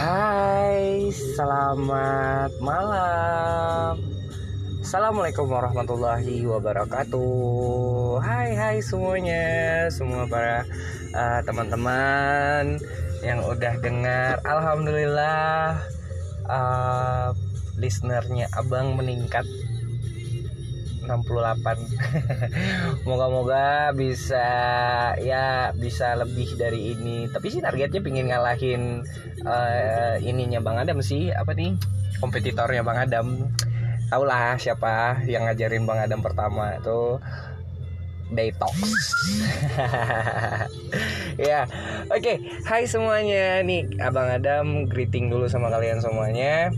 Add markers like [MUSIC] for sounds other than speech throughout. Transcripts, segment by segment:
Hai, selamat malam. Assalamualaikum warahmatullahi wabarakatuh. Hai, hai semuanya, semua para uh, teman-teman yang udah dengar. Alhamdulillah, uh, listenernya abang meningkat 68 [LAUGHS] Moga-moga bisa ya bisa lebih dari ini. Tapi sih targetnya pingin ngalahin uh, ininya Bang Adam sih. Apa nih? Kompetitornya Bang Adam. Tau lah siapa yang ngajarin Bang Adam pertama itu. Detox. [LAUGHS] Ya oke. Okay. Hai semuanya. Nih Abang Adam greeting dulu sama kalian semuanya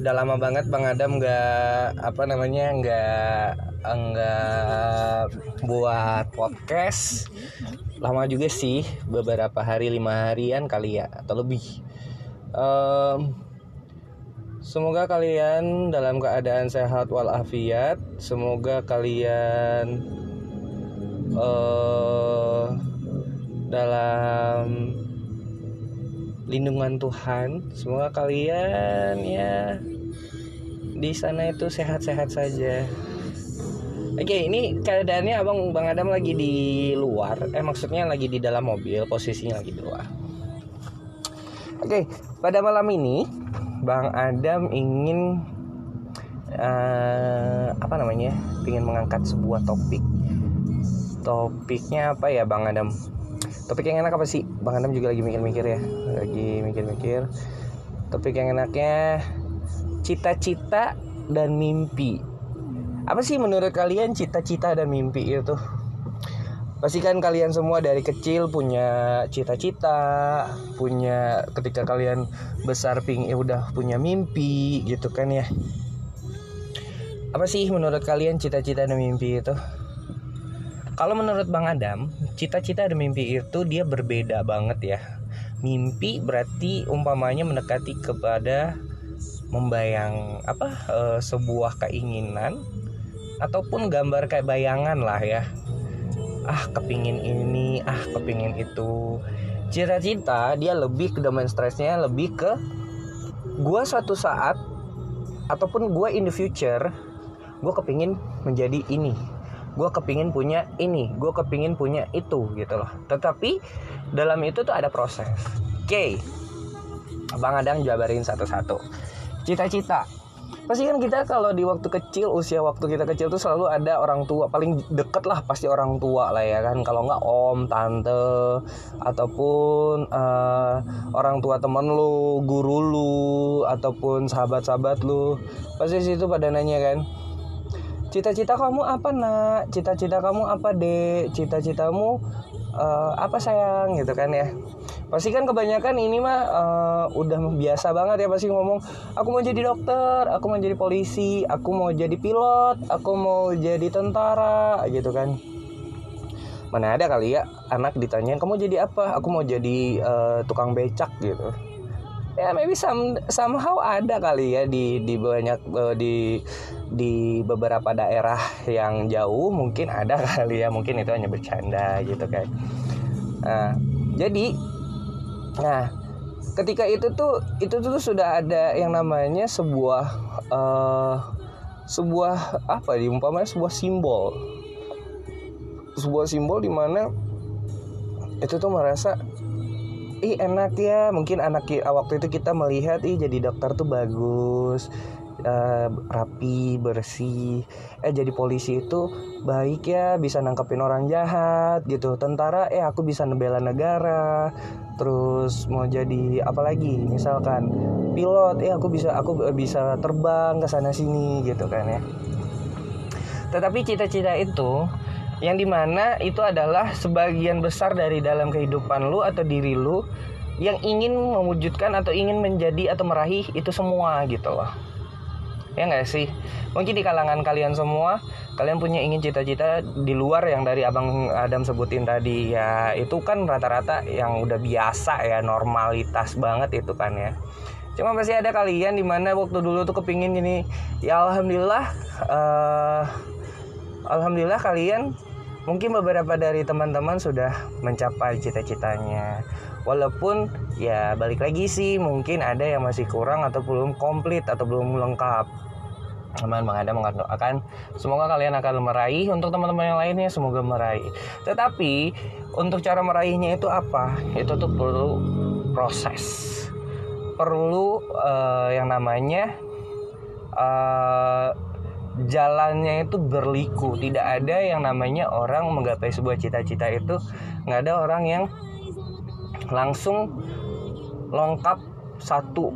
udah lama banget Bang Adam nggak apa namanya nggak nggak buat podcast. Lama juga sih beberapa hari lima harian kali ya atau lebih. Um, semoga kalian dalam keadaan sehat walafiat. Semoga kalian uh, dalam lindungan Tuhan. Semoga kalian ya di sana itu sehat-sehat saja. Oke, ini keadaannya Abang Bang Adam lagi di luar. Eh maksudnya lagi di dalam mobil, posisinya lagi di luar. Oke, pada malam ini Bang Adam ingin uh, apa namanya? ingin mengangkat sebuah topik. Topiknya apa ya Bang Adam? topik yang enak apa sih bang Adam juga lagi mikir-mikir ya. Lagi mikir-mikir. Topik yang enaknya cita-cita dan mimpi. Apa sih menurut kalian cita-cita dan mimpi itu? Pasti kan kalian semua dari kecil punya cita-cita punya ketika kalian besar ping ya udah punya mimpi gitu kan ya. Apa sih menurut kalian cita-cita dan mimpi itu kalau menurut Bang Adam, cita-cita dan mimpi itu dia berbeda banget ya. Mimpi berarti umpamanya mendekati kepada membayang apa e, sebuah keinginan ataupun gambar kayak bayangan lah ya. Ah kepingin ini, ah kepingin itu. Cita-cita dia lebih ke domain stresnya lebih ke gue suatu saat ataupun gue in the future gue kepingin menjadi ini gue kepingin punya ini gue kepingin punya itu gitu loh. Tetapi dalam itu tuh ada proses. Oke. Okay. bang Adang jabarin satu-satu. Cita-cita. Pasti kan kita kalau di waktu kecil usia waktu kita kecil tuh selalu ada orang tua paling deket lah pasti orang tua lah ya kan. Kalau nggak om tante ataupun uh, orang tua temen lu guru lu ataupun sahabat-sahabat lu pasti situ pada nanya kan cita-cita kamu apa nak? Cita-cita kamu apa dek? Cita-citamu uh, apa sayang? Gitu kan ya. Pasti kan kebanyakan ini mah uh, udah biasa banget ya pasti ngomong aku mau jadi dokter aku mau jadi polisi aku mau jadi pilot aku mau jadi tentara gitu kan. Mana ada kali ya anak ditanya kamu jadi apa? Aku mau jadi uh, tukang becak gitu ya maybe some, somehow ada kali ya di di banyak uh, di di beberapa daerah yang jauh mungkin ada [LAUGHS] kali ya mungkin itu hanya bercanda gitu kan. Nah, jadi nah ketika itu tuh itu tuh sudah ada yang namanya sebuah uh, sebuah apa di umpamanya sebuah simbol. Sebuah simbol di mana itu tuh merasa ih enak ya. Mungkin anak waktu itu kita melihat ih jadi dokter tuh bagus. Uh, rapi bersih. Eh jadi polisi itu baik ya bisa nangkepin orang jahat gitu. Tentara eh aku bisa nebela negara. Terus mau jadi apa lagi? Misalkan pilot eh aku bisa aku bisa terbang ke sana sini gitu kan ya. Tetapi cita-cita itu yang di mana itu adalah sebagian besar dari dalam kehidupan lu atau diri lu yang ingin mewujudkan atau ingin menjadi atau meraih itu semua gitu loh. Ya nggak sih? Mungkin di kalangan kalian semua kalian punya ingin cita-cita di luar yang dari abang Adam sebutin tadi. Ya itu kan rata-rata yang udah biasa ya normalitas banget itu kan ya. Cuma pasti ada kalian di mana waktu dulu tuh kepingin gini ya alhamdulillah uh, alhamdulillah kalian Mungkin beberapa dari teman-teman sudah mencapai cita-citanya. walaupun ya balik lagi sih mungkin ada yang masih kurang atau belum komplit atau belum lengkap. Teman Bang Adam mengatakan semoga kalian akan meraih. Untuk teman-teman yang lainnya semoga meraih. Tetapi untuk cara meraihnya itu apa? Itu tuh perlu proses. Perlu uh, yang namanya uh, jalannya itu berliku. Tidak ada yang namanya orang menggapai sebuah cita-cita itu. Nggak ada orang yang langsung lengkap satu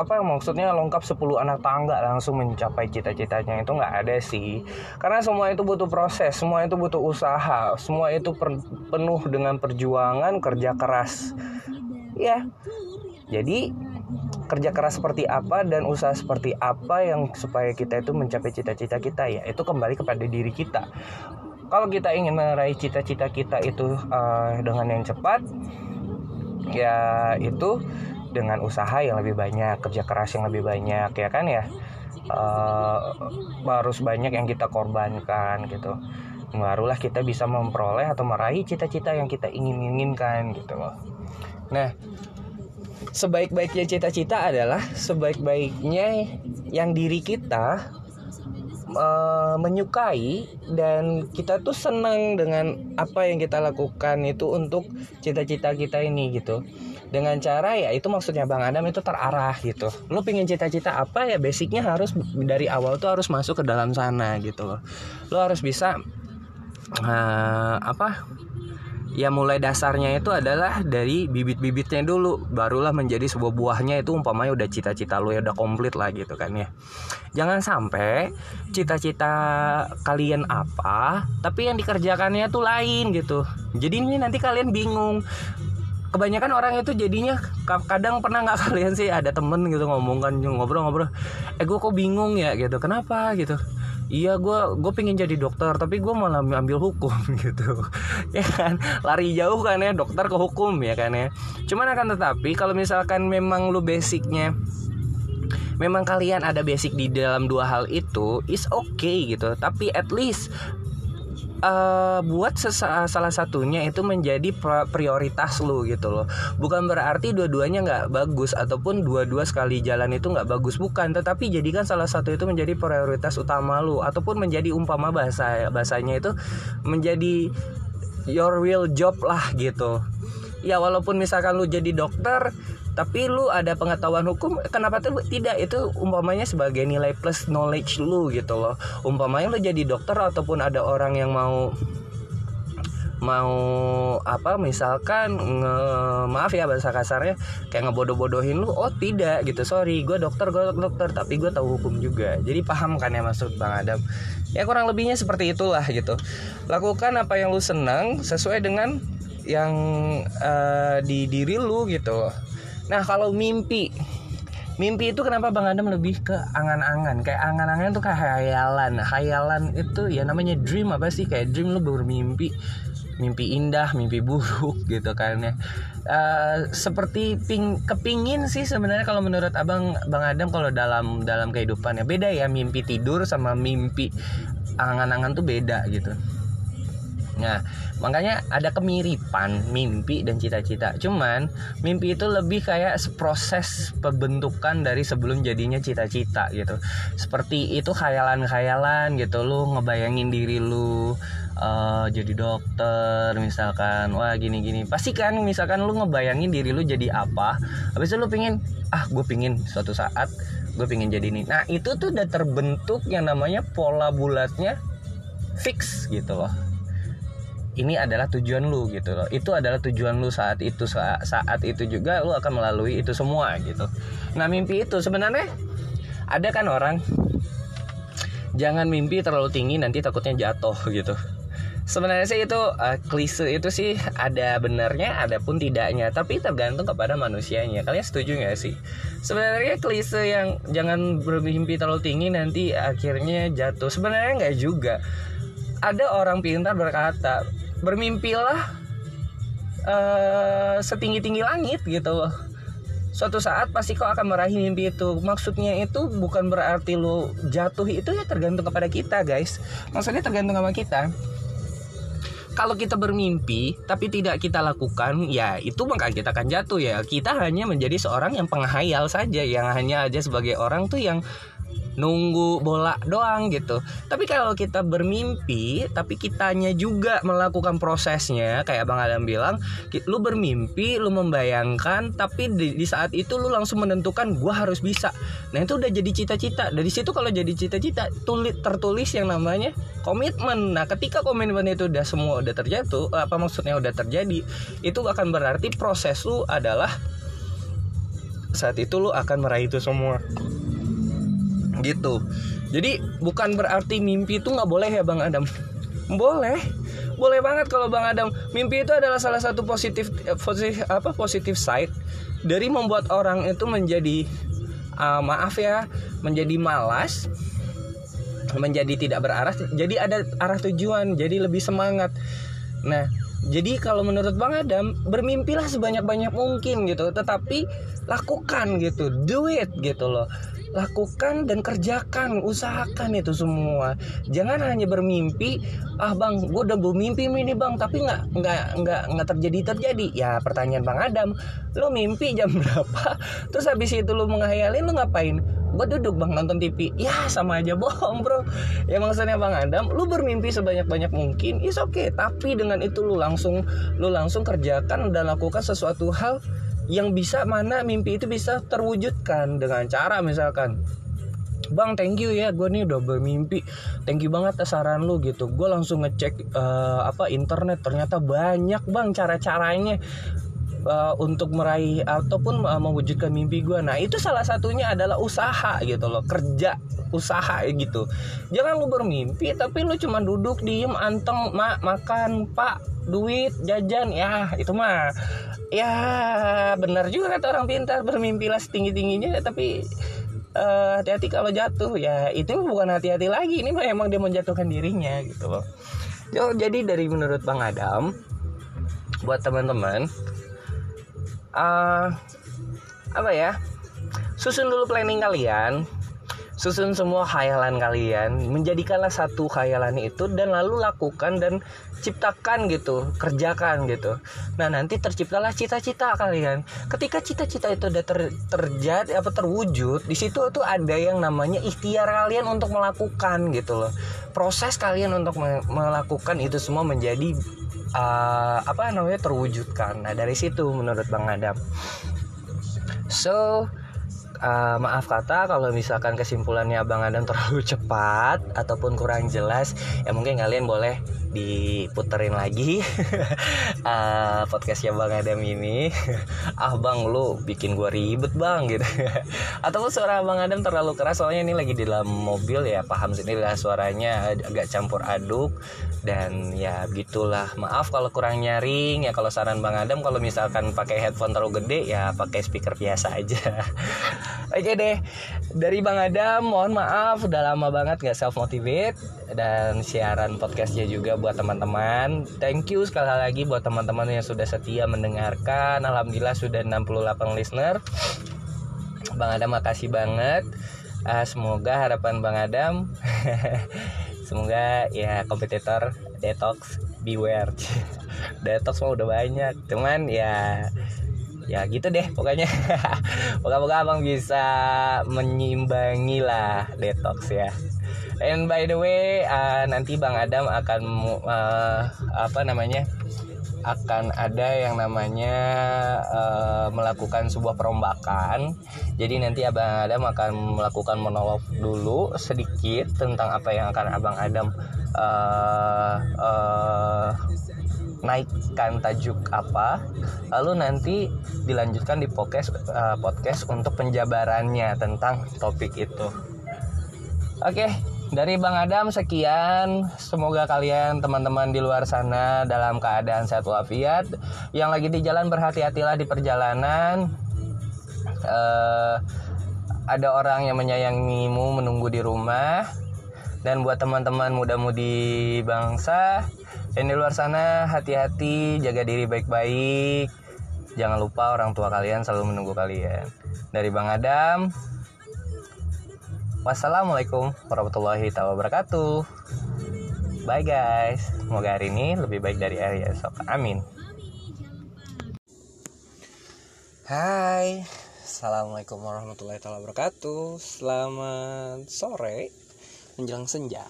apa maksudnya lengkap 10 anak tangga langsung mencapai cita-citanya. Itu nggak ada sih. Karena semua itu butuh proses semua itu butuh usaha semua itu per, penuh dengan perjuangan kerja keras. Ya jadi kerja keras seperti apa dan usaha seperti apa yang supaya kita itu mencapai cita-cita kita ya. Itu kembali kepada diri kita. Kalau kita ingin meraih cita-cita kita itu uh, dengan yang cepat ya itu dengan usaha yang lebih banyak kerja keras yang lebih banyak ya kan ya? Uh, harus banyak yang kita korbankan gitu. Barulah kita bisa memperoleh atau meraih cita-cita yang kita ingin inginkan gitu loh. Nah sebaik-baiknya cita-cita adalah sebaik-baiknya yang diri kita menyukai dan kita tuh senang dengan apa yang kita lakukan itu untuk cita-cita kita ini gitu. Dengan cara ya itu maksudnya Bang Adam itu terarah gitu. Lo pingin cita-cita apa ya basicnya harus dari awal tuh harus masuk ke dalam sana gitu lo harus bisa uh, apa ya mulai dasarnya itu adalah dari bibit-bibitnya dulu. Barulah menjadi sebuah buahnya itu umpamanya udah cita-cita lo ya udah komplit lah gitu kan ya. Jangan sampai cita-cita kalian apa tapi yang dikerjakannya tuh lain gitu. Jadi ini nanti kalian bingung. Kebanyakan orang itu jadinya kadang pernah nggak [LAUGHS] kalian sih ada temen gitu ngomong kan ngobrol-ngobrol eh gue kok bingung ya? gitu. Kenapa? gitu iya gue gue pengen jadi dokter tapi gue malah ambil hukum [LAUGHS] gitu. Ya kan? Lari jauh kan ya dokter ke hukum ya kan ya. Cuman akan tetapi kalau misalkan memang lu basicnya memang kalian ada basic di dalam dua hal itu is okay gitu. Tapi at least uh, buat salah satunya itu menjadi prioritas lu gitu loh. Bukan berarti dua-duanya nggak bagus ataupun dua-dua sekali jalan itu nggak bagus. Bukan tetapi jadikan salah satu itu menjadi prioritas utama lu ataupun menjadi umpama bahasa bahasanya itu menjadi your real job lah gitu. Ya walaupun misalkan lu jadi dokter tapi lu ada pengetahuan hukum kenapa tuh tidak? Itu umpamanya sebagai nilai plus knowledge lu gitu loh. Umpamanya lu jadi dokter ataupun ada orang yang mau mau apa misalkan nge, maaf ya bahasa kasarnya kayak ngebodoh-bodohin lu oh tidak gitu. Sorry gue dokter gue dokter tapi gue tahu hukum juga. Jadi paham kan ya maksud bang Adam? Ya kurang lebihnya seperti itulah gitu. Lakukan apa yang lu senang sesuai dengan yang uh, di diri lu gitu Nah kalau mimpi. Mimpi itu kenapa Bang Adam lebih ke angan-angan? Kayak angan-angan tuh kayak hayalan Hayalan itu ya namanya dream apa sih? Kayak dream lu bermimpi. Mimpi indah, mimpi buruk [LAUGHS] gitu kan ya. Uh, Seperti ping, kepingin sih sebenarnya kalau menurut abang Bang Adam kalau dalam dalam kehidupan ya Beda ya mimpi tidur sama mimpi angan-angan tuh beda gitu Nah, makanya ada kemiripan mimpi dan cita-cita. Cuman mimpi itu lebih kayak proses pembentukan dari sebelum jadinya cita-cita gitu. Seperti itu khayalan-khayalan gitu lu ngebayangin diri lu uh, jadi dokter misalkan wah gini-gini pasti kan misalkan lu ngebayangin diri lu jadi apa habis itu lu pingin ah gue pingin suatu saat gue pingin jadi ini nah itu tuh udah terbentuk yang namanya pola bulatnya fix gitu loh ini adalah tujuan lu gitu loh. Itu adalah tujuan lu saat itu saat, saat itu juga lu akan melalui itu semua gitu. Nah mimpi itu sebenarnya ada kan orang? Jangan mimpi terlalu tinggi nanti takutnya jatuh gitu. Sebenarnya sih itu uh, klise itu sih ada benarnya ada pun tidaknya. Tapi tergantung kepada manusianya. Kalian setuju nggak sih? Sebenarnya klise yang jangan bermimpi terlalu tinggi nanti akhirnya jatuh. Sebenarnya nggak juga. Ada orang pintar berkata bermimpilah uh, setinggi-tinggi langit gitu. Suatu saat pasti kau akan meraih mimpi itu. Maksudnya itu bukan berarti lo jatuh itu ya tergantung kepada kita guys. Maksudnya tergantung sama kita. Kalau kita bermimpi tapi tidak kita lakukan ya itu maka kita akan jatuh ya. Kita hanya menjadi seorang yang penghayal saja yang hanya aja sebagai orang tuh yang nunggu bola doang gitu. Tapi kalau kita bermimpi, tapi kitanya juga melakukan prosesnya, kayak Bang Adam bilang, lu bermimpi, lu membayangkan, tapi di, di saat itu lu langsung menentukan gua harus bisa. Nah itu udah jadi cita-cita. Dari situ kalau jadi cita-cita, tulis tertulis yang namanya komitmen. Nah ketika komitmen itu udah semua udah terjatuh, apa maksudnya udah terjadi, itu akan berarti proses lu adalah saat itu lu akan meraih itu semua gitu. Jadi bukan berarti mimpi itu nggak boleh ya bang Adam? Boleh. Boleh banget kalau bang Adam. Mimpi itu adalah salah satu positif eh, positif apa positif side dari membuat orang itu menjadi uh, maaf ya menjadi malas menjadi tidak berarah jadi ada arah tujuan jadi lebih semangat. Nah jadi kalau menurut Bang Adam bermimpilah sebanyak-banyak mungkin gitu tetapi lakukan gitu do it gitu loh lakukan dan kerjakan usahakan itu semua. Jangan hanya bermimpi ah bang gue udah bermimpi ini bang tapi nggak nggak nggak nggak terjadi terjadi. Ya pertanyaan bang Adam lo mimpi jam [LAUGHS] berapa? Terus habis itu lo menghayalin lo ngapain? Gue duduk bang nonton TV ya sama aja bohong bro. Ya maksudnya bang Adam lu bermimpi sebanyak banyak mungkin is oke okay. tapi dengan itu lu langsung lu langsung kerjakan dan lakukan sesuatu hal yang bisa mana mimpi itu bisa terwujudkan dengan cara misalkan Bang thank you ya gue nih udah bermimpi. Thank you banget saran lu gitu. Gue langsung ngecek uh, apa internet. Ternyata banyak bang cara-caranya uh, Untuk meraih Ataupun uh, mewujudkan mimpi gue Nah itu salah satunya adalah usaha gitu loh Kerja usaha gitu. Jangan lu bermimpi Tapi lu cuma duduk diem anteng mak makan pak duit jajan ya itu mah ya benar juga kata orang pintar bermimpilah setinggi tingginya tapi uh, hati-hati kalau jatuh ya itu bukan hati-hati lagi ini mah emang dia menjatuhkan dirinya gitu loh. Jadi dari menurut bang Adam buat teman-teman uh, apa ya susun dulu planning kalian susun semua khayalan kalian menjadikanlah satu khayalan itu dan lalu lakukan dan ciptakan gitu kerjakan gitu. Nah nanti terciptalah cita-cita kalian. Ketika cita-cita itu udah ter, terjadi apa terwujud di situ tuh ada yang namanya ikhtiar kalian untuk melakukan gitu loh. Proses kalian untuk me melakukan itu semua menjadi uh, apa namanya terwujudkan. Nah dari situ menurut bang Adam. So uh, maaf kata kalau misalkan kesimpulannya Bang Adam terlalu [LAUGHS] cepat ataupun kurang jelas ya mungkin kalian boleh diputerin lagi. Uh, [LAUGHS] podcastnya Bang Adam ini. [LAUGHS] Ah Bang lu bikin gua ribet Bang gitu. [LAUGHS] Ataupun suara Bang Adam terlalu keras soalnya ini lagi di dalam mobil ya paham sini lah suaranya agak campur aduk. Dan ya gitulah maaf kalau kurang nyaring ya kalau saran Bang Adam kalau misalkan pakai headphone terlalu gede ya pakai speaker biasa aja. Oke deh dari Bang Adam mohon maaf udah lama banget gak self motivate dan siaran podcastnya juga buat teman-teman. Thank you sekali lagi buat teman-teman yang sudah setia mendengarkan. Alhamdulillah sudah 68 listener. Bang Adam makasih banget. Uh, semoga harapan Bang Adam [LAUGHS] semoga ya kompetitor detox beware. [LAUGHS] detox mah udah banyak. Cuman ya ya gitu deh pokoknya [LAUGHS] moga-moga abang bisa menyeimbangi lah detox ya And by the way, uh, nanti Bang Adam akan uh, apa namanya? akan ada yang namanya uh, melakukan sebuah perombakan. Jadi nanti Abang Adam akan melakukan monolog dulu sedikit tentang apa yang akan Abang Adam uh, uh, naikkan tajuk apa. Lalu nanti dilanjutkan di podcast uh, podcast untuk penjabarannya tentang topik itu. Oke, dari Bang Adam sekian. Semoga kalian teman-teman di luar sana dalam keadaan sehat walafiat. Yang lagi di jalan berhati-hatilah di perjalanan. Uh, ada orang yang menyayangimu menunggu di rumah. Dan buat teman-teman muda-mudi bangsa yang di luar sana hati-hati, jaga diri baik-baik. Jangan lupa orang tua kalian selalu menunggu kalian. Dari Bang Adam, Wassalamualaikum warahmatullahi wabarakatuh. Bye guys. Semoga hari ini lebih baik dari hari esok. Amin. Hai. Assalamualaikum warahmatullahi wabarakatuh. Selamat sore menjelang senja.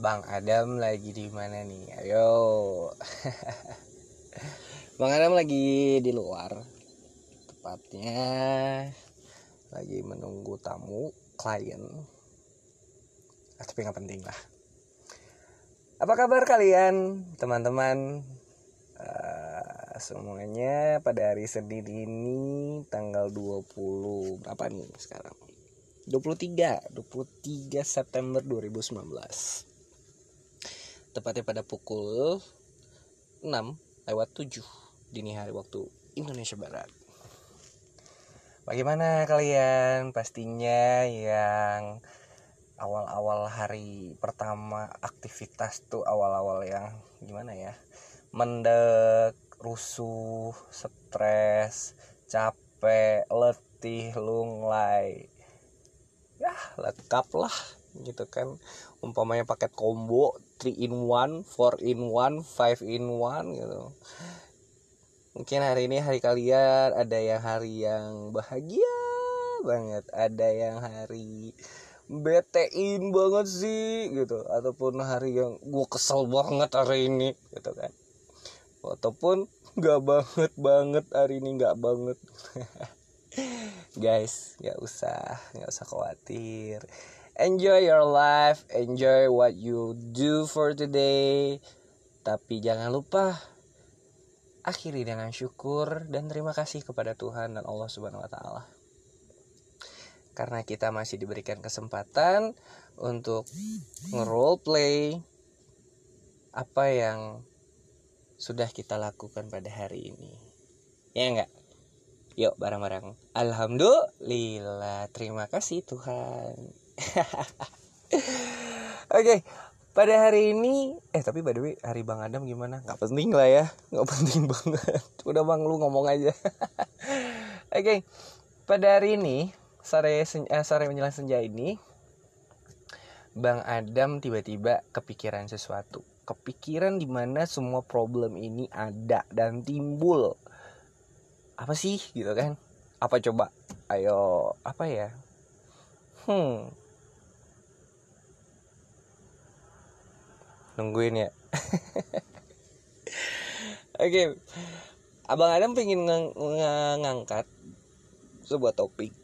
Bang Adam lagi di mana nih? Ayo. [LAUGHS] Bang Adam lagi di luar. Tepatnya lagi menunggu tamu klien. Ah, tapi nggak penting lah. Apa kabar kalian, teman-teman? Uh, semuanya pada hari Senin ini tanggal 20 berapa nih sekarang? 23, 23 September 2019. Tepatnya pada pukul 6 lewat 7 dini hari waktu Indonesia Barat. Bagaimana kalian? Pastinya yang awal-awal hari pertama aktivitas tuh awal-awal yang gimana ya? Mendek rusuh stres capek letih lunglai. Ya lengkap lah gitu kan. Umpamanya paket combo 3 in 1 4 in 1 5 in 1 gitu mungkin hari ini hari kalian ada yang hari yang bahagia banget ada yang hari betein banget sih gitu. Ataupun hari yang gue kesel banget hari ini gitu kan. Ataupun nggak banget banget hari ini nggak banget. [LAUGHS] Guys nggak usah nggak usah khawatir. Enjoy your life enjoy what you do for today. Tapi jangan lupa akhiri dengan syukur dan terima kasih kepada Tuhan dan Allah Subhanahu wa taala karena kita masih diberikan kesempatan untuk nge-role play apa yang sudah kita lakukan pada hari ini. Ya enggak? Yuk bareng-bareng. Alhamdulillah. Terima kasih Tuhan. [LAUGHS] Oke, okay, pada hari ini eh tapi by the way hari Bang Adam gimana? Gak penting lah ya. Gak penting [LAUGHS] banget. Udah Bang lu ngomong aja. [LAUGHS] Oke. okay, pada hari ini sore eh, sore menjelang senja ini Bang Adam tiba-tiba kepikiran sesuatu. Kepikiran di mana semua problem ini ada dan timbul. Apa sih gitu kan? Apa coba? Ayo, apa ya? Hmm. Nungguin ya. [LAUGHS] Oke. Okay. Abang Adam pengen ng ng ngangkat sebuah topik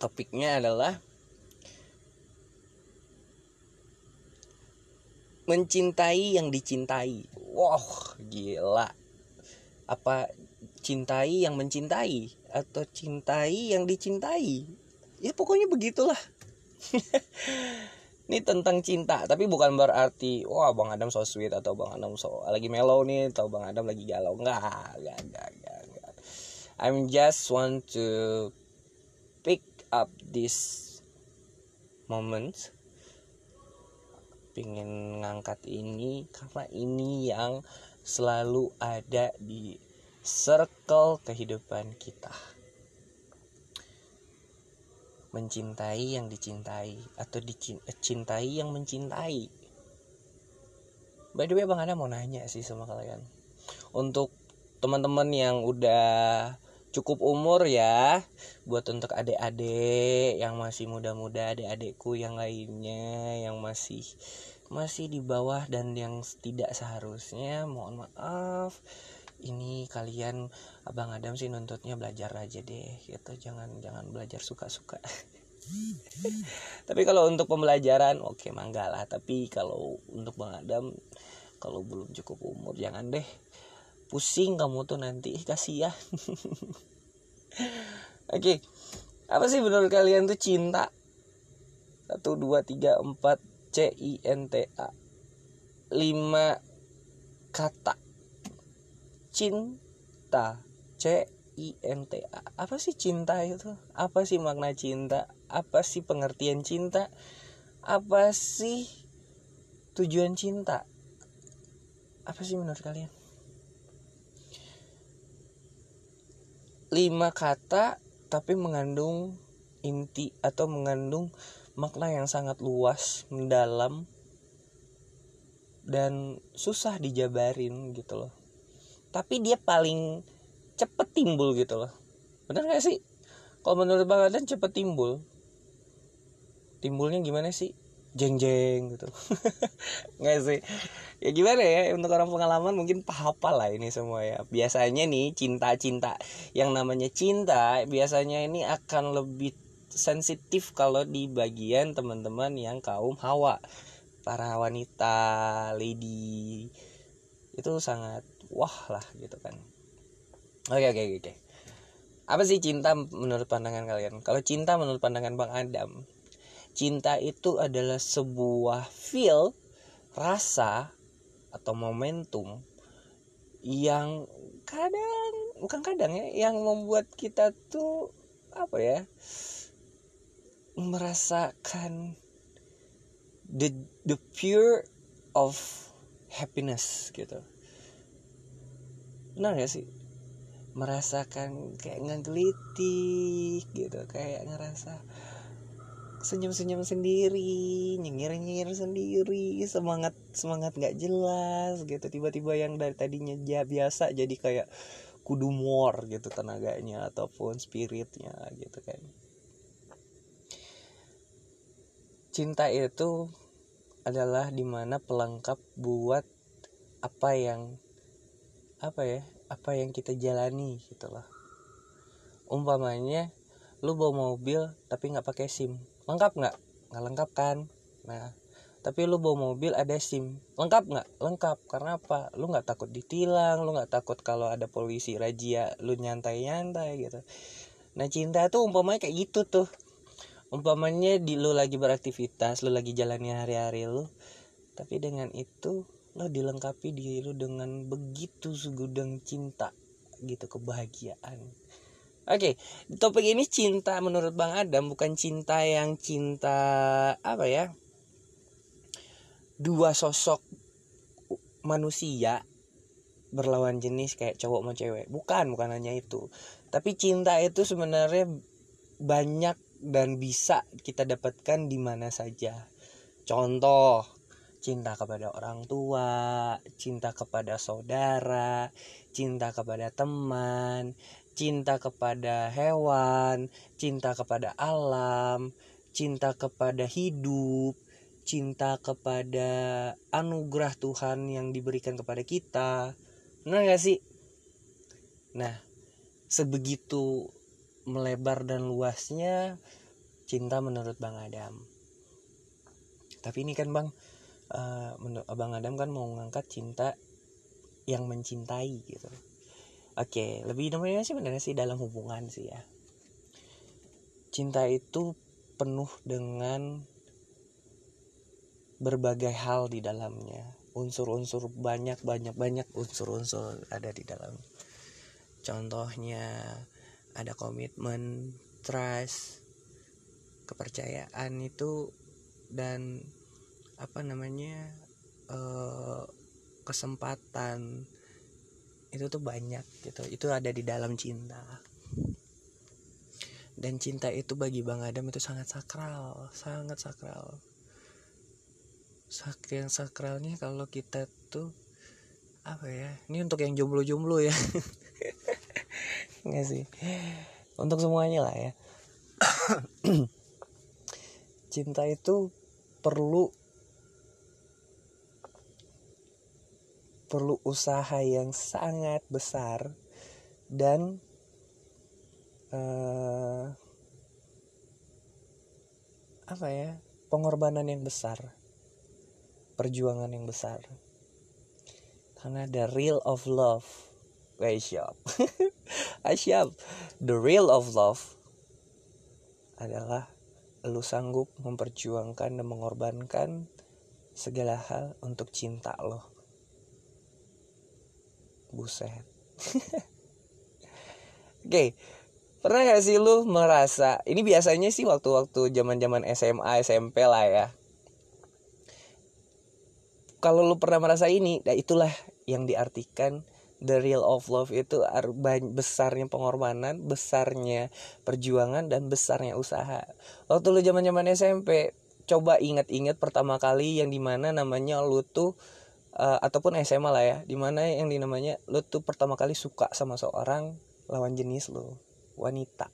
topiknya adalah mencintai yang dicintai. Wow, gila. Apa cintai yang mencintai atau cintai yang dicintai? Ya pokoknya begitulah. [LAUGHS] Ini tentang cinta, tapi bukan berarti wah Bang Adam so sweet atau Bang Adam so lagi mellow nih atau Bang Adam lagi galau. Enggak, enggak, enggak, enggak. enggak. I'm just want to pick up this moment pengen ngangkat ini karena ini yang selalu ada di circle kehidupan kita mencintai yang dicintai atau dicintai yang mencintai. By the way bang Ana mau nanya sih sama kalian. Untuk teman-teman yang udah cukup umur ya buat untuk adik-adik yang masih muda-muda adik-adikku yang lainnya yang masih masih di bawah dan yang tidak seharusnya mohon maaf ini kalian abang Adam sih nuntutnya belajar aja deh gitu. Jangan jangan belajar suka-suka. [LAUGHS] Tapi kalau untuk pembelajaran oke okay, mangga tapi kalau untuk bang Adam kalau belum cukup umur jangan deh. Pusing kamu tuh nanti kasihan. [LAUGHS] Oke okay. apa sih menurut kalian tuh cinta? Satu dua tiga empat C I N T A. Lima kata cinta. C I N T A. Apa sih cinta itu? Apa sih makna cinta? Apa sih pengertian cinta? Apa sih tujuan cinta? Apa sih menurut kalian? Lima kata tapi mengandung inti atau mengandung makna yang sangat luas mendalam dan susah dijabarin gitu loh tapi dia paling cepet timbul gitu loh. Bener gak sih? Kalau menurut bang Adan cepet timbul. Timbulnya gimana sih? Jeng jeng gitu. [LAUGHS] Nggak sih? Ya gimana ya? Untuk orang pengalaman mungkin pahapal lah ini semua ya. Biasanya nih cinta cinta yang namanya cinta biasanya ini akan lebih sensitif kalau di bagian teman-teman yang kaum hawa. Para wanita lady. Itu sangat wah lah gitu kan. Oke oke oke apa sih cinta menurut pandangan kalian? Kalau cinta menurut pandangan bang Adam cinta itu adalah sebuah feel rasa atau momentum yang kadang bukan kadang ya yang membuat kita tuh apa ya merasakan the the pure of happiness gitu benar gak sih? Merasakan kayak ngegelitik gitu kayak ngerasa senyum-senyum sendiri nyengir-nyengir sendiri semangat semangat nggak jelas gitu. Tiba-tiba yang dari tadinya ya biasa jadi kayak kudu more gitu tenaganya ataupun spiritnya gitu kan. Cinta itu adalah di mana pelengkap buat apa yang apa ya apa yang kita jalani gitu loh. Umpamanya lu bawa mobil tapi nggak pakai sim. Lengkap nggak? Nggak lengkap kan? Nah tapi lu bawa mobil ada sim. Lengkap nggak? Lengkap. Karena apa? Lu nggak takut ditilang lu nggak takut kalau ada polisi razia lu nyantai nyantai gitu. Nah cinta tuh umpamanya kayak gitu tuh. Umpamanya di lu lagi beraktivitas lu lagi jalani hari-hari lu tapi dengan itu lo dilengkapi diri lu dengan begitu segudang cinta gitu kebahagiaan Oke, okay, topik ini cinta menurut Bang Adam bukan cinta yang cinta apa ya? Dua sosok manusia berlawan jenis kayak cowok sama cewek. Bukan, bukan hanya itu. Tapi cinta itu sebenarnya banyak dan bisa kita dapatkan di mana saja. Contoh, cinta kepada orang tua, cinta kepada saudara, cinta kepada teman, cinta kepada hewan, cinta kepada alam, cinta kepada hidup, cinta kepada anugerah Tuhan yang diberikan kepada kita. Benar gak sih? Nah, sebegitu melebar dan luasnya cinta menurut Bang Adam. Tapi ini kan Bang, uh, Bang Adam kan mau ngangkat cinta yang mencintai gitu Oke, lebih namanya sih benar sih dalam hubungan sih ya. Cinta itu penuh dengan berbagai hal di dalamnya. Unsur-unsur banyak banyak banyak unsur-unsur ada di dalam. Contohnya ada komitmen, trust, kepercayaan itu dan apa namanya uh, kesempatan itu tuh banyak gitu. Itu ada di dalam cinta. Dan cinta itu bagi bang Adam itu sangat sakral sangat sakral. Saking sakralnya kalau kita tuh apa ya ini untuk yang jomblo-jomblo ya. [LAUGHS] Nggak sih? Untuk semuanya lah ya. [COUGHS] Cinta itu perlu perlu usaha yang sangat besar dan uh, apa ya pengorbanan yang besar perjuangan yang besar. Karena the real of love Wait, siap. [LAUGHS] Siap. The real of love adalah lu sanggup memperjuangkan dan mengorbankan segala hal untuk cinta lo buset [LAUGHS] oke okay. pernah gak sih lu merasa ini biasanya sih waktu-waktu zaman zaman SMA SMP lah ya kalau lu pernah merasa ini nah itulah yang diartikan the real of love itu besarnya pengorbanan, besarnya perjuangan dan besarnya usaha. Waktu lu zaman-zaman SMP, coba ingat-ingat pertama kali yang di mana namanya lu tuh uh, ataupun SMA lah ya, di mana yang dinamanya lu tuh pertama kali suka sama seorang lawan jenis lu, wanita.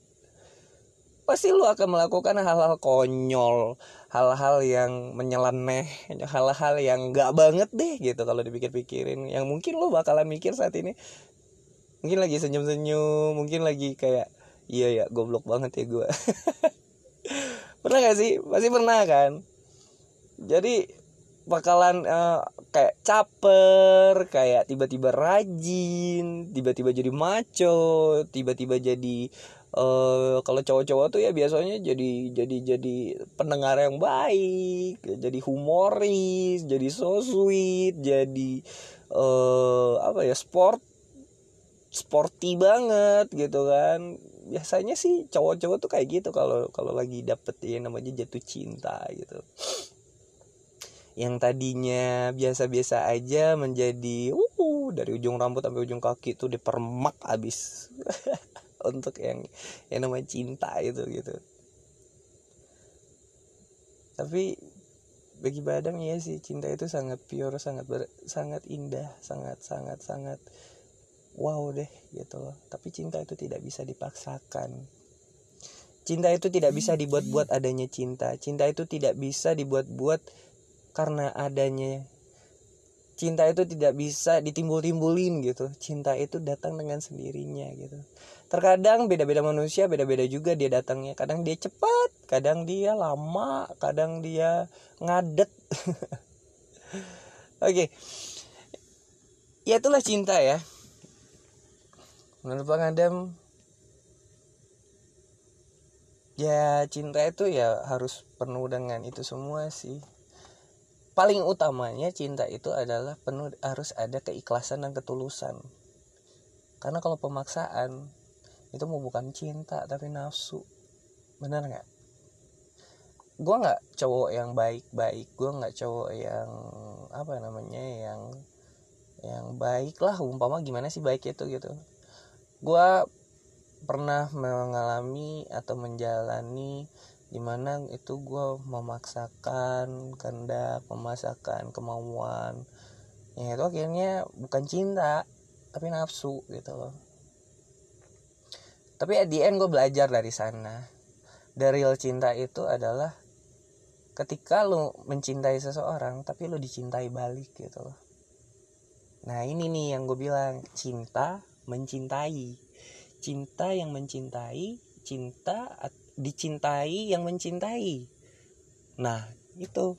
Pasti lu akan melakukan hal-hal konyol hal-hal yang menyeleneh hal-hal yang gak banget deh gitu kalau dipikir-pikirin. Yang mungkin lu bakalan mikir saat ini mungkin lagi senyum-senyum mungkin lagi kayak iya ya goblok banget ya gue [LAUGHS] pernah gak sih? Pasti pernah kan? Jadi bakalan uh, kayak caper kayak tiba-tiba rajin tiba-tiba jadi maco tiba-tiba jadi uh, kalau cowok-cowok tuh ya biasanya jadi jadi jadi pendengar yang baik jadi humoris jadi so sweet jadi uh, apa ya sport sporty banget gitu kan. Biasanya sih cowok-cowok tuh kayak gitu kalau kalau lagi dapet yang namanya jatuh cinta gitu yang tadinya biasa-biasa aja menjadi uh dari ujung rambut sampai ujung kaki tuh dipermak abis [LAUGHS] untuk yang yang namanya cinta itu gitu. Tapi bagi Badam ya sih cinta itu sangat pure sangat ber, sangat indah sangat sangat sangat wow deh gitu loh. Tapi cinta itu tidak bisa dipaksakan. Cinta itu tidak bisa dibuat-buat adanya cinta. Cinta itu tidak bisa dibuat-buat karena adanya cinta itu tidak bisa ditimbul-timbulin gitu. Cinta itu datang dengan sendirinya gitu. Terkadang beda-beda manusia beda-beda juga dia datangnya. Kadang dia cepat kadang dia lama kadang dia ngadet. [LAUGHS] Oke. Okay. ya itulah cinta ya. Menurut bang Adam ya cinta itu ya harus penuh dengan itu semua sih paling utamanya cinta itu adalah penuh harus ada keikhlasan dan ketulusan. Karena kalau pemaksaan itu mau bukan cinta tapi nafsu. Benar nggak? Gue nggak cowok yang baik-baik gue nggak cowok yang apa namanya yang yang baik lah. Umpama gimana sih baik itu gitu. Gue pernah mengalami atau menjalani di mana itu gue memaksakan kehendak memaksakan kemauan. Ya itu akhirnya bukan cinta tapi nafsu gitu loh. Tapi at the end gue belajar dari sana. Dari real cinta itu adalah ketika lu mencintai seseorang tapi lu dicintai balik gitu loh. Nah ini nih yang gue bilang cinta mencintai. Cinta yang mencintai cinta dicintai yang mencintai. Nah itu.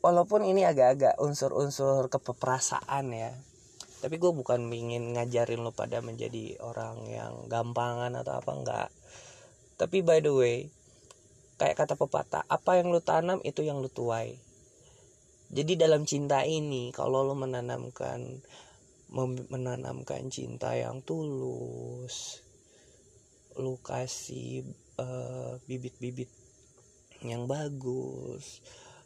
Walaupun ini agak-agak unsur-unsur kepeperasaan ya tapi gue bukan ingin ngajarin lo pada menjadi orang yang gampangan atau apa enggak. Tapi by the way kayak kata pepatah apa yang lo tanam itu yang lo tuai. Jadi dalam cinta ini kalau lo menanamkan menanamkan cinta yang tulus. Lo kasih uh, bibit-bibit yang bagus.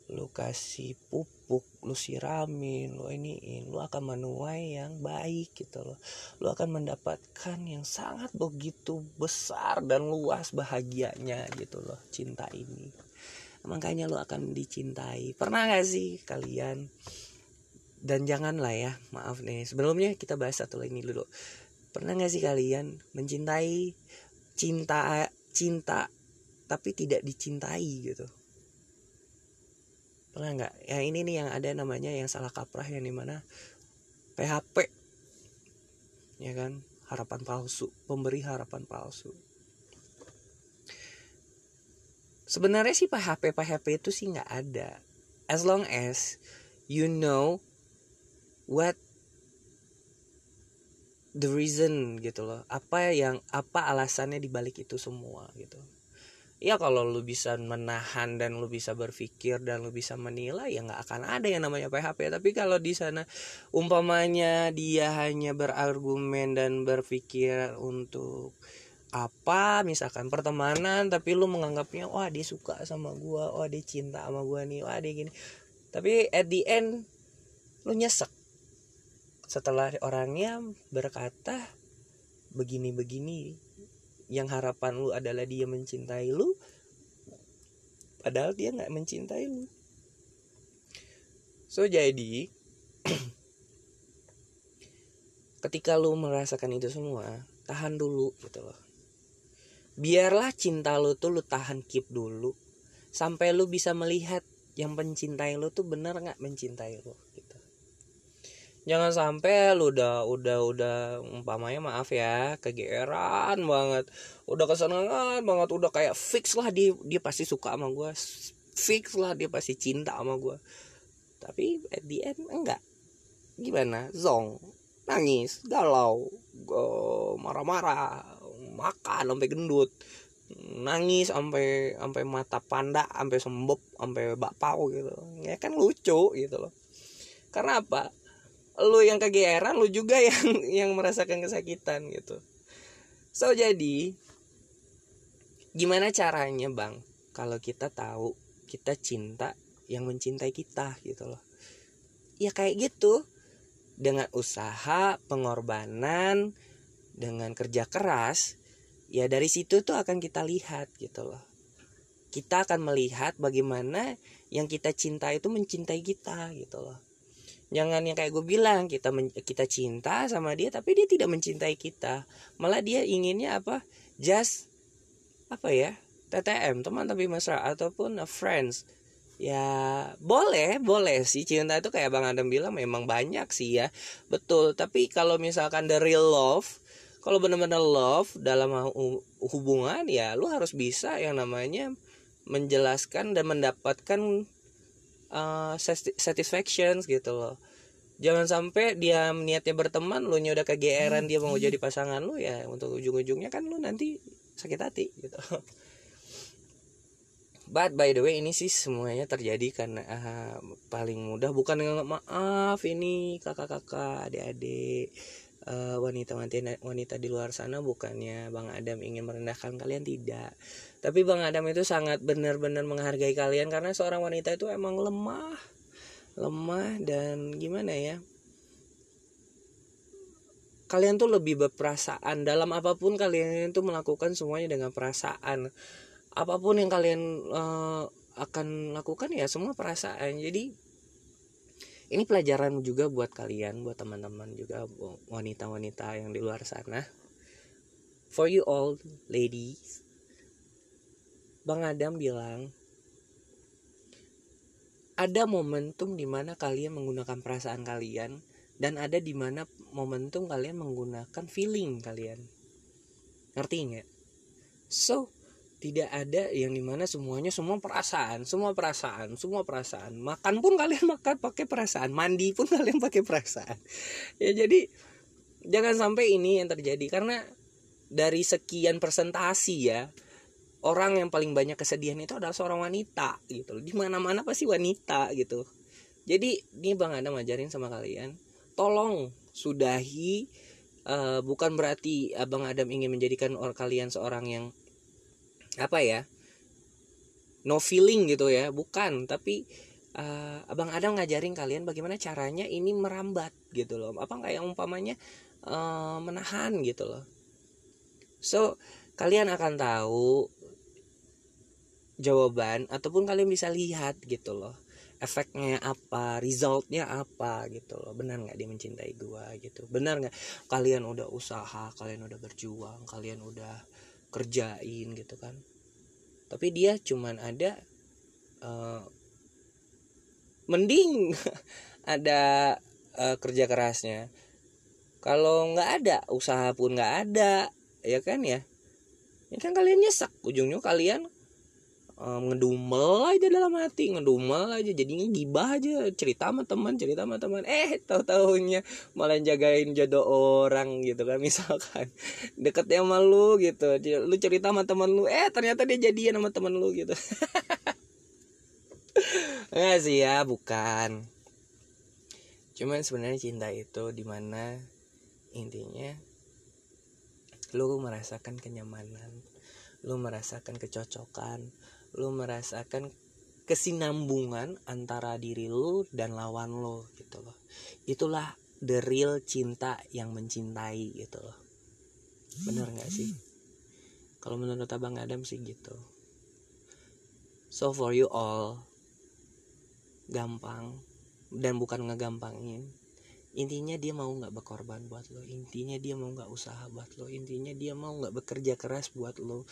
Lu kasih pupuk lu siramin lu iniin lu akan menuai yang baik gitu loh. Lu akan mendapatkan yang sangat begitu besar dan luas bahagianya gitu loh cinta ini. Makanya lu akan dicintai. Pernah gak sih kalian dan janganlah ya maaf nih sebelumnya kita bahas satu lagi dulu. Pernah gak sih kalian mencintai cinta cinta tapi tidak dicintai gitu? Pernah nggak? Ya ini nih yang ada namanya yang salah kaprah yang di mana PHP ya kan? Harapan palsu pemberi harapan palsu. Sebenarnya sih PHP PHP itu sih nggak ada. As long as you know what the reason gitu loh. Apa yang apa alasannya dibalik itu semua gitu. Ya kalau lu bisa menahan dan lu bisa berpikir dan lu bisa menilai ya nggak akan ada yang namanya PHP tapi kalau di sana umpamanya dia hanya berargumen dan berpikir untuk apa misalkan pertemanan tapi lu menganggapnya wah dia suka sama gua wah dia cinta sama gua nih wah dia gini. Tapi at the end lu nyesek setelah orangnya berkata begini-begini yang harapan lu adalah dia mencintai lu padahal dia nggak mencintai lu. So jadi [CLEARS THROAT] ketika lu merasakan itu semua tahan dulu gitu loh. Biarlah cinta lu tuh lu tahan keep dulu sampai lu bisa melihat yang mencintai lu tuh bener nggak mencintai lu jangan sampai lu udah udah udah umpamanya maaf ya kegeeran banget. Udah kesenangan banget udah kayak fix lah dia dia pasti suka sama gue fix lah dia pasti cinta sama gue tapi at the end enggak. Gimana? Zong. Nangis galau marah-marah makan sampai gendut. Nangis sampai sampai mata panda sampai sembep sampai bakpao gitu. Ya kan lucu gitu loh. Karena apa lu yang kegeeran lu juga [LAUGHS] yang yang merasakan kesakitan gitu. So jadi gimana caranya bang? Kalau kita tahu kita cinta yang mencintai kita gitu loh. Ya kayak gitu. Dengan usaha pengorbanan dengan kerja keras ya dari situ tuh akan kita lihat gitu loh. Kita akan melihat bagaimana yang kita cinta itu mencintai kita gitu loh jangan yang kayak gue bilang kita men, kita cinta sama dia tapi dia tidak mencintai kita. Malah dia inginnya apa? Just apa ya? TTM teman tapi mesra ataupun friends. Ya boleh boleh. Sih cinta itu kayak bang Adam bilang memang banyak sih ya. Betul tapi kalau misalkan the real love kalau benar-benar love dalam hubungan ya lu harus bisa yang namanya menjelaskan dan mendapatkan uh, satisfaction gitu loh. Jangan sampai dia niatnya berteman lu nya udah kegeeran dia mau jadi pasangan lu ya untuk ujung-ujungnya kan lu nanti sakit hati gitu. [LAUGHS] But by the way ini sih semuanya terjadi karena uh, paling mudah bukan maaf ini kakak-kakak adik-adik uh, wanita wanita wanita di luar sana bukannya Bang Adam ingin merendahkan kalian tidak tapi Bang Adam itu sangat benar-benar menghargai kalian karena seorang wanita itu emang lemah. Lemah dan gimana ya? Kalian tuh lebih berperasaan. Dalam apa pun kalian itu melakukan semuanya dengan perasaan. Apa pun yang kalian uh, akan lakukan ya semua perasaan. Jadi ini pelajaran juga buat kalian buat teman-teman juga wanita-wanita yang di luar sana. For you all ladies Bang Adam bilang ada momentum di mana kalian menggunakan perasaan kalian dan ada di mana momentum kalian menggunakan feeling kalian. Ngerti nggak? So tidak ada yang di mana semuanya semua perasaan semua perasaan semua perasaan. Makan pun kalian [LAUGHS] makan pakai perasaan mandi pun [LAUGHS] kalian pakai perasaan. Ya jadi jangan sampai ini yang terjadi karena dari sekian presentasi ya orang yang paling banyak kesedihan itu adalah seorang wanita gitu di mana mana pasti wanita gitu. Jadi ini bang Adam ngajarin sama kalian tolong sudahi uh, bukan berarti abang Adam ingin menjadikan orang kalian seorang yang apa ya no feeling gitu ya bukan. Tapi uh, abang Adam ngajarin kalian bagaimana caranya ini merambat gitu loh. Apa kayak umpamanya uh, menahan gitu loh. So kalian akan tahu jawaban ataupun kalian bisa lihat gitu loh efeknya apa resultnya apa gitu loh. Benar nggak dia mencintai gua gitu? Benar nggak? Kalian udah usaha kalian udah berjuang kalian udah kerjain gitu kan? Tapi dia cuman ada uh, mending [LAUGHS] ada uh, kerja kerasnya. Kalau nggak ada usaha pun nggak ada ya kan ya? Ya kan kalian nyesek ujungnya kalian um, ngedumel aja dalam hati ngedumel aja jadinya gibah aja cerita sama teman cerita sama teman. Eh tahu tahunya malah jagain jodoh orang gitu kan [LAUGHS] misalkan. Deketnya sama lu gitu lu cerita sama teman lu eh ternyata dia jadian sama teman lu gitu. [LAUGHS] Enggak sih ya bukan. Cuman sebenarnya cinta itu di mana intinya lu merasakan kenyamanan lu merasakan kecocokan lu merasakan kesinambungan antara diri lu dan lawan lo gitu loh. Itulah the real cinta yang mencintai gitu loh. Bener nggak sih? Kalau menurut abang Adam sih gitu. So for you all gampang dan bukan ngegampangin. Intinya dia mau nggak berkorban buat lo intinya dia mau nggak usaha buat lo intinya dia mau nggak bekerja keras buat lo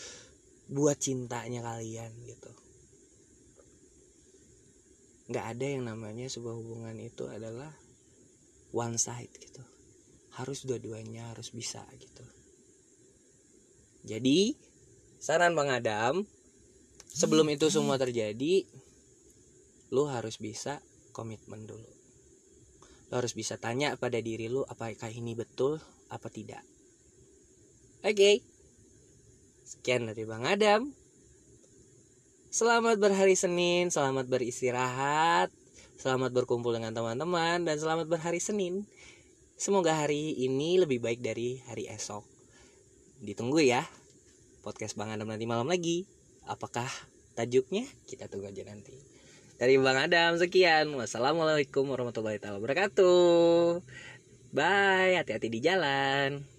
buat cintanya kalian gitu. Nggak ada yang namanya sebuah hubungan itu adalah one side gitu. Harus dua-duanya harus bisa gitu. Jadi saran bang Adam sebelum itu semua terjadi lu harus bisa komitmen dulu. Lu harus bisa tanya pada diri lu apakah ini betul apa tidak. Oke. okay. Sekian dari bang Adam Selamat berhari Senin, selamat beristirahat, selamat berkumpul dengan teman-teman, dan selamat berhari Senin. Semoga hari ini lebih baik dari hari esok. Ditunggu ya, podcast Bang Adam nanti malam lagi. Apakah tajuknya? Kita tunggu aja nanti. Dari Bang Adam, sekian. Wassalamualaikum warahmatullahi wabarakatuh. Bye, hati-hati di jalan.